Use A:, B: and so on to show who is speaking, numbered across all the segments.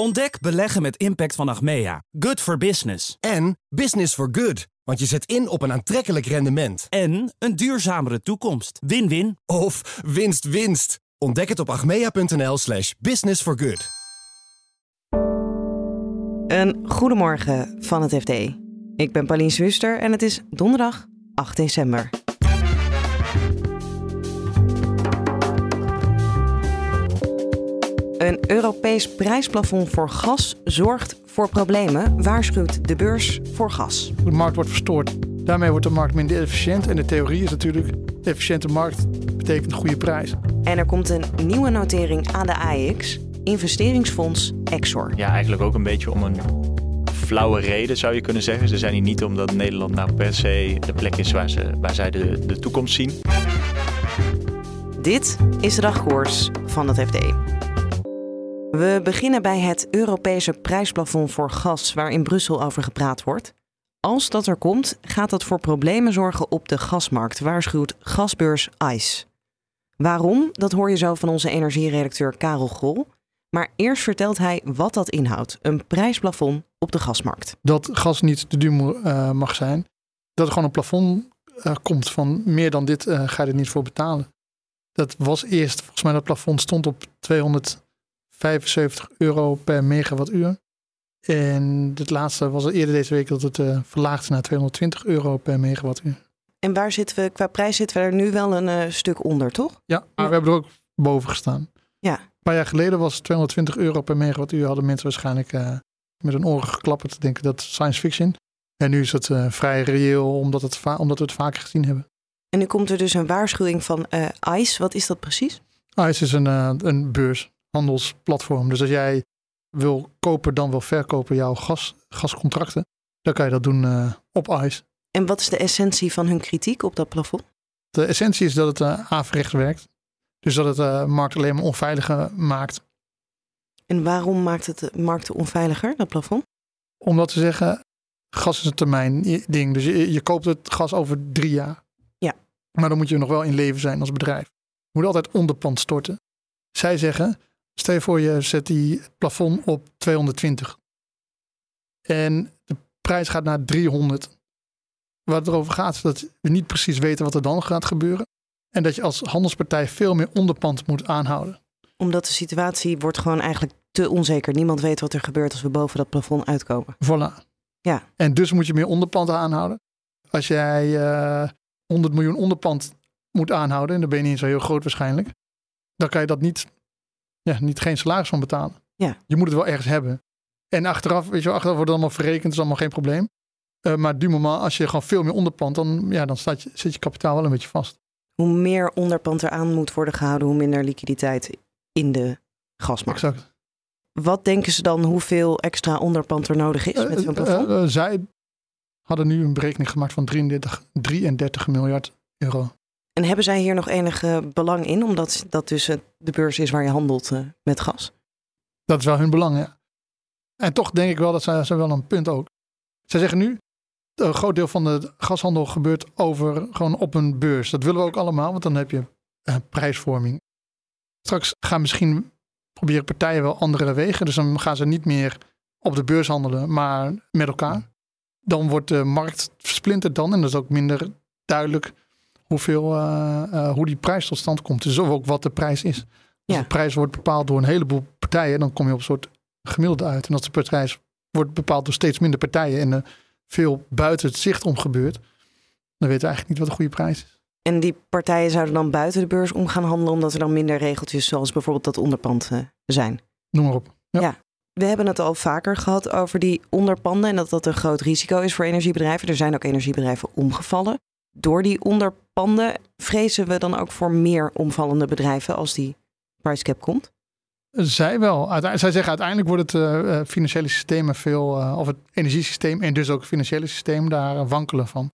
A: Ontdek beleggen met impact van Achmea. Good for business.
B: En business for good. Want je zet in op een aantrekkelijk rendement.
A: En een duurzamere toekomst. Win-win.
B: Of winst winst. Ontdek het op achmea.nl slash business for good.
C: Een goedemorgen van het FD. Ik ben Pauline Swuster en het is donderdag 8 december. Een Europees prijsplafond voor gas zorgt voor problemen, waarschuwt de beurs voor gas.
D: De markt wordt verstoord. Daarmee wordt de markt minder efficiënt. En de theorie is natuurlijk: efficiënte markt betekent goede prijs.
C: En er komt een nieuwe notering aan de AX, investeringsfonds Exor.
E: Ja, eigenlijk ook een beetje om een flauwe reden zou je kunnen zeggen. Ze zijn hier niet omdat Nederland nou per se de plek is waar, ze, waar zij de, de toekomst zien.
C: Dit is de dagkoers van het FD. We beginnen bij het Europese prijsplafond voor gas, waar in Brussel over gepraat wordt. Als dat er komt, gaat dat voor problemen zorgen op de gasmarkt, waarschuwt gasbeurs ICE. Waarom? Dat hoor je zo van onze energieredacteur Karel Grol. Maar eerst vertelt hij wat dat inhoudt: een prijsplafond op de gasmarkt.
D: Dat gas niet te duur uh, mag zijn. Dat er gewoon een plafond uh, komt van meer dan dit uh, ga je er niet voor betalen. Dat was eerst, volgens mij dat plafond stond op 275 euro per megawattuur. En het laatste was al eerder deze week dat het uh, verlaagd naar 220 euro per megawattuur.
C: En waar zitten we, qua prijs zitten we er nu wel een uh, stuk onder, toch?
D: Ja, maar we hebben er ook boven gestaan.
C: Ja.
D: Een paar jaar geleden was 220 euro per megawattuur. Hadden mensen waarschijnlijk uh, met een oren geklapperd te denken dat science fiction. En nu is het vrij reëel omdat, het omdat we het vaker gezien hebben.
C: En nu komt er dus een waarschuwing van ICE. Wat is dat precies?
D: ICE is een, een beurs, handelsplatform. Dus als jij wil kopen dan wil verkopen jouw gas, gascontracten, dan kan je dat doen uh, op ICE.
C: En wat is de essentie van hun kritiek op dat plafond?
D: De essentie is dat het uh, averecht werkt. Dus dat het de uh, markt alleen maar onveiliger maakt.
C: En waarom maakt het de markt onveiliger, dat plafond?
D: Omdat ze zeggen, gas is een termijn ding. Dus je, je koopt het gas over drie jaar.
C: Ja.
D: Maar dan moet je nog wel in leven zijn als bedrijf. Je moet altijd onderpand storten. Zij zeggen, Stel je voor, je zet die plafond op 220. En de prijs gaat naar 300. Wat erover gaat is dat we niet precies weten wat er dan gaat gebeuren. En dat je als handelspartij veel meer onderpand moet aanhouden.
C: Omdat de situatie wordt gewoon eigenlijk te onzeker. Niemand weet wat er gebeurt als we boven dat plafond uitkomen.
D: Voilà.
C: Ja.
D: En dus moet je meer onderpand aanhouden. Als jij uh, 100 miljoen onderpand moet aanhouden, en dan ben je niet zo heel groot waarschijnlijk, dan kan je dat niet ja, niet geen salaris van betalen.
C: Ja.
D: Je moet het wel ergens hebben. En achteraf, weet je, achteraf wordt het allemaal verrekend, is allemaal geen probleem. Uh, maar du moment, als je gewoon veel meer onderpand, dan, ja, dan staat je, zit je kapitaal wel een beetje vast.
C: Hoe meer onderpand er aan moet worden gehouden, hoe minder liquiditeit in de gasmarkt.
D: Exact.
C: Wat denken ze dan hoeveel extra onderpand er nodig is met zo'n plafond?
D: Uh, uh, zij hadden nu een berekening gemaakt van 33, 33 miljard euro.
C: En hebben zij hier nog enig belang in, omdat dat dus de beurs is waar je handelt uh, met gas?
D: Dat is wel hun belang, ja. En toch denk ik wel dat zij, zij wel een punt ook. Zij zeggen nu, een groot deel van de gashandel gebeurt over gewoon op een beurs. Dat willen we ook allemaal, want dan heb je prijsvorming. Straks gaan misschien proberen partijen wel andere wegen. Dus dan gaan ze niet meer op de beurs handelen, maar met elkaar. Dan wordt de markt versplinterd dan en dat is ook minder duidelijk hoeveel, uh, uh, hoe die prijs tot stand komt. Dus ook wat de prijs is. Als
C: Ja.
D: de prijs wordt bepaald door een heleboel partijen, dan kom je op een soort gemiddelde uit. En als de prijs wordt bepaald door steeds minder partijen en er veel buiten het zicht om gebeurt, dan weten we eigenlijk niet wat de goede prijs is.
C: En die partijen zouden dan buiten de beurs om gaan handelen, omdat er dan minder regeltjes, zoals bijvoorbeeld dat onderpand, uh, zijn.
D: Noem maar op. Ja.
C: Ja. We hebben het al vaker gehad over die onderpanden en dat dat een groot risico is voor energiebedrijven. Er zijn ook energiebedrijven omgevallen. Door die onderpanden vrezen we dan ook voor meer omvallende bedrijven als die price cap komt?
D: Zij wel. Zij zeggen uiteindelijk wordt het uh, financiële systeem veel, uh, of het energiesysteem en dus ook het financiële systeem daar wankelen van.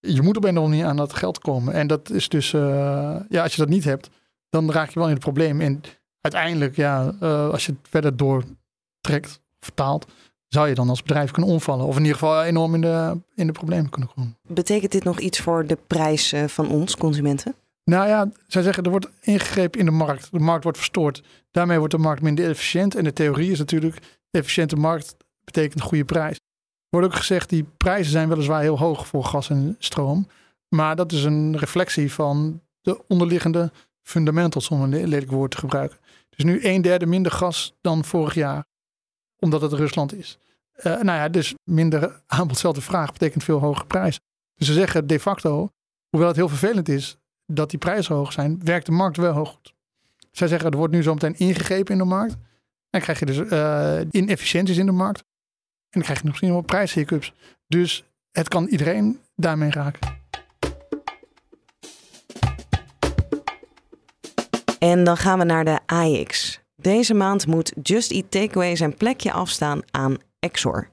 D: Je moet op een of andere manier aan dat geld komen. En dat is dus, ja, als je dat niet hebt, dan raak je wel in het probleem. En uiteindelijk, ja, als je het verder doortrekt, vertaalt, zou je dan als bedrijf kunnen omvallen. Of in ieder geval enorm in de, in de problemen kunnen komen.
C: Betekent dit nog iets voor de prijs van ons, consumenten?
D: Nou ja, zij zeggen er wordt ingegrepen in de markt. De markt wordt verstoord. Daarmee wordt de markt minder efficiënt. En de theorie is natuurlijk, efficiënte markt betekent goede prijs. Er wordt ook gezegd, die prijzen zijn weliswaar heel hoog voor gas en stroom. Maar dat is een reflectie van de onderliggende fundamentals, om een lelijk woord te gebruiken. Dus nu een derde minder gas dan vorig jaar, omdat het Rusland is. Uh, nou ja, dus minder aanbod, dezelfde vraag, betekent veel hogere prijs. Dus ze zeggen de facto, hoewel het heel vervelend is dat die prijzen hoog zijn, werkt de markt wel goed. Zij zeggen er wordt nu zo meteen ingegrepen in de markt. En dan krijg je dus uh, inefficiënties in de markt. En dan krijg je nog misschien wel prijshiccups. Dus het kan iedereen daarmee raken.
C: En dan gaan we naar de AX. Deze maand moet Just Eat Takeaway zijn plekje afstaan aan Exor.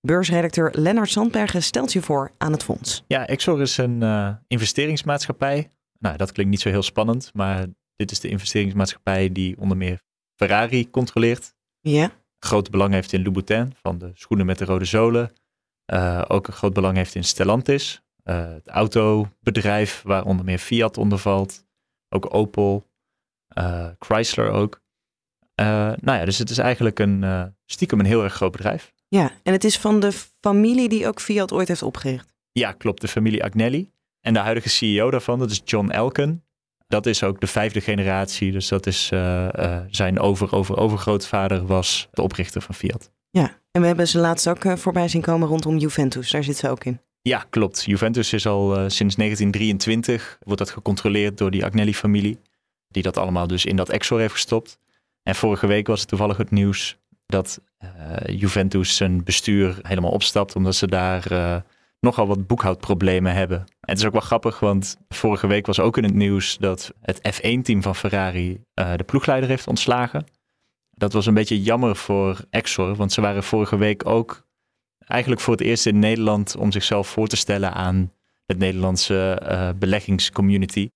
C: Beursredacteur Lennart Sandbergen stelt je voor aan het fonds.
E: Ja, Exor is een uh, investeringsmaatschappij. Nou, dat klinkt niet zo heel spannend, maar dit is de investeringsmaatschappij die onder meer Ferrari controleert.
C: Ja.
E: Groot belang heeft in Louboutin van de schoenen met de rode zolen. Uh, ook een groot belang heeft in Stellantis, uh, het autobedrijf waar onder meer Fiat onder valt. Ook Opel, Chrysler ook. Nou ja, dus het is eigenlijk een stiekem een heel erg groot bedrijf.
C: Ja, en het is van de familie die ook Fiat ooit heeft opgericht.
E: Ja, klopt. De familie Agnelli. En de huidige CEO daarvan, dat is John Elken. Dat is ook de vijfde generatie. Dus dat is uh, uh, zijn over, over, overgrootvader was de oprichter van Fiat.
C: Ja, en we hebben ze laatst ook voorbij zien komen rondom Juventus. Daar zit ze ook in.
E: Ja, klopt. Juventus is al sinds 1923, wordt dat gecontroleerd door die Agnelli-familie. Die dat allemaal dus in dat Exor heeft gestopt. En vorige week was het toevallig het nieuws dat Juventus zijn bestuur helemaal opstapt. Omdat ze daar nogal wat boekhoudproblemen hebben. En het is ook wel grappig, want vorige week was ook in het nieuws dat het F1-team van Ferrari uh, de ploegleider heeft ontslagen. Dat was een beetje jammer voor Exor, want ze waren vorige week ook eigenlijk voor het eerst in Nederland om zichzelf voor te stellen aan het Nederlandse beleggingscommunity.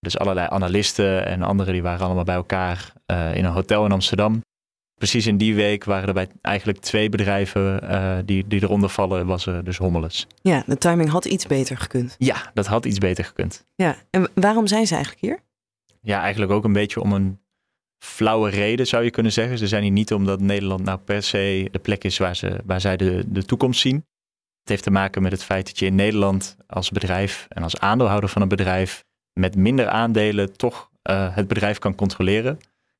E: Dus allerlei analisten en anderen die waren allemaal bij elkaar uh, in een hotel in Amsterdam precies in die week waren er bij eigenlijk twee bedrijven uh, die, die eronder vallen, was er dus Hommeles.
C: Ja, de timing had iets beter gekund.
E: Ja, dat had iets beter gekund.
C: Ja, en waarom zijn ze eigenlijk hier?
E: Ja, eigenlijk ook een beetje om een flauwe reden zou je kunnen zeggen. Ze zijn hier niet omdat Nederland nou per se de plek is waar, ze, waar zij de, de toekomst zien. Het heeft te maken met het feit dat je in Nederland als bedrijf en als aandeelhouder van een bedrijf met minder aandelen toch uh, het bedrijf kan controleren.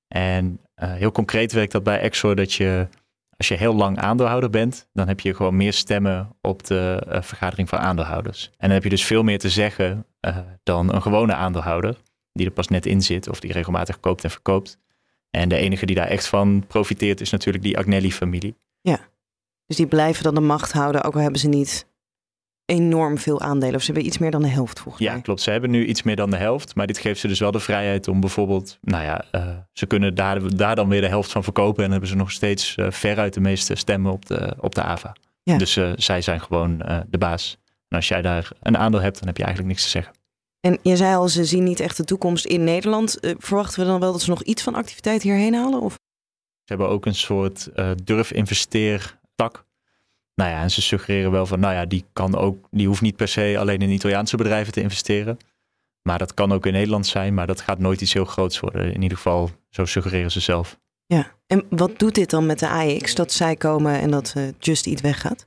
E: En uh, heel concreet werkt dat bij Exor dat je, als je heel lang aandeelhouder bent, dan heb je gewoon meer stemmen op de uh, vergadering van aandeelhouders. En dan heb je dus veel meer te zeggen dan een gewone aandeelhouder, die er pas net in zit of die regelmatig koopt en verkoopt. En de enige die daar echt van profiteert is natuurlijk die Agnelli-familie.
C: Ja, dus die blijven dan de macht houden, ook al hebben ze niet enorm veel aandelen. Of ze hebben iets meer dan de helft volgens
E: ja,
C: mij.
E: Ja, klopt. Ze hebben nu iets meer dan de helft. Maar dit geeft ze dus wel de vrijheid om bijvoorbeeld... Nou ja, uh, ze kunnen daar, daar dan weer de helft van verkopen. En dan hebben ze nog steeds uh, veruit de meeste stemmen op de, op de AVA. Ja. Dus uh, zij zijn gewoon de baas. En als jij daar een aandeel hebt, dan heb je eigenlijk niks te zeggen.
C: En je zei al, ze zien niet echt de toekomst in Nederland. verwachten we dan wel dat ze nog iets van activiteit hierheen halen? Of?
E: Ze hebben ook een soort durf-investeer tak nou ja, en ze suggereren wel van, nou ja, die kan ook, die hoeft niet per se alleen in Italiaanse bedrijven te investeren. Maar dat kan ook in Nederland zijn, maar dat gaat nooit iets heel groots worden. In ieder geval, zo suggereren ze zelf.
C: Ja, en wat doet dit dan met de AX, dat zij komen en dat uh, Just Eat weggaat?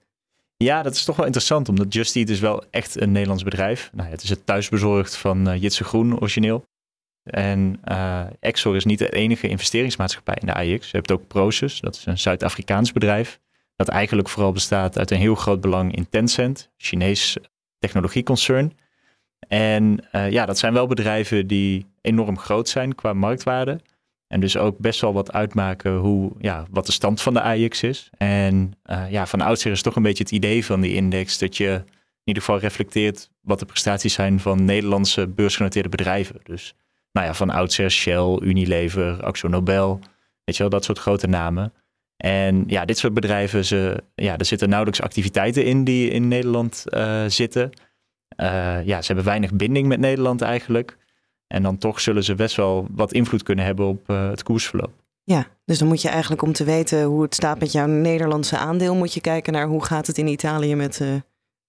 E: Ja, dat is toch wel interessant, omdat Just Eat is wel echt een Nederlands bedrijf. Nou, ja, het is het thuisbezorgd van uh, Jitse Groen origineel. En uh, Exor is niet de enige investeringsmaatschappij in de AX. Je hebt ook Proces, dat is een Zuid-Afrikaans bedrijf dat eigenlijk vooral bestaat uit een heel groot belang in Tencent, Chinees technologieconcern. En uh, ja, dat zijn wel bedrijven die enorm groot zijn qua marktwaarde. En dus ook best wel wat uitmaken hoe, ja, wat de stand van de AX is. En uh, ja, van oudsher is toch een beetje het idee van die index dat je in ieder geval reflecteert wat de prestaties zijn van Nederlandse beursgenoteerde bedrijven. Dus nou ja, van oudsher Shell, Unilever, Axo Nobel, weet je wel, dat soort grote namen. En ja, dit soort bedrijven, ze, ja, er zitten nauwelijks activiteiten in die in Nederland uh, zitten. Uh, ja, ze hebben weinig binding met Nederland eigenlijk. En dan toch zullen ze best wel wat invloed kunnen hebben op uh, het koersverloop.
C: Ja, dus dan moet je eigenlijk om te weten hoe het staat met jouw Nederlandse aandeel, moet je kijken naar hoe gaat het in Italië met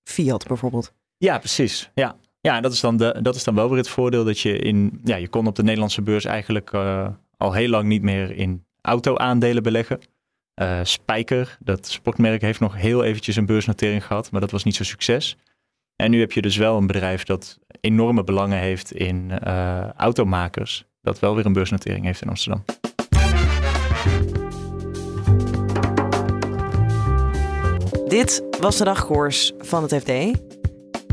C: Fiat bijvoorbeeld.
E: Ja, precies. Ja. Ja, dat is, dan de, dat is dan wel weer het voordeel dat je in, ja, je kon op de Nederlandse beurs eigenlijk al heel lang niet meer in auto-aandelen beleggen. Uh, Spijker, dat sportmerk, heeft nog heel eventjes een beursnotering gehad, maar dat was niet zo'n succes. En nu heb je dus wel een bedrijf dat enorme belangen heeft in uh, automakers, dat wel weer een beursnotering heeft in Amsterdam.
C: Dit was de dagkoers van het FD.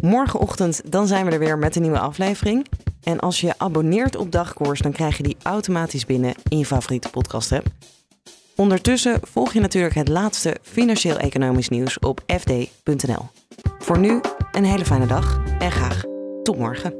C: Morgenochtend dan zijn we er weer met een nieuwe aflevering. En als je abonneert op Dagkoers, dan krijg je die automatisch binnen in je favoriete podcast app. Ondertussen volg je natuurlijk het laatste financieel-economisch nieuws op fd.nl. Voor nu een hele fijne dag en graag tot morgen.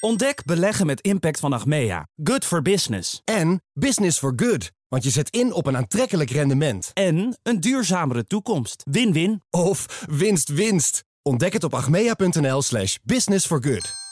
A: Ontdek beleggen met impact van Achmea. Good for business.
B: En business for good. Want je zet in op een aantrekkelijk rendement.
A: En een duurzamere toekomst. Win-win.
B: Of winst-winst. Ontdek het op achmea.nl slash business for good.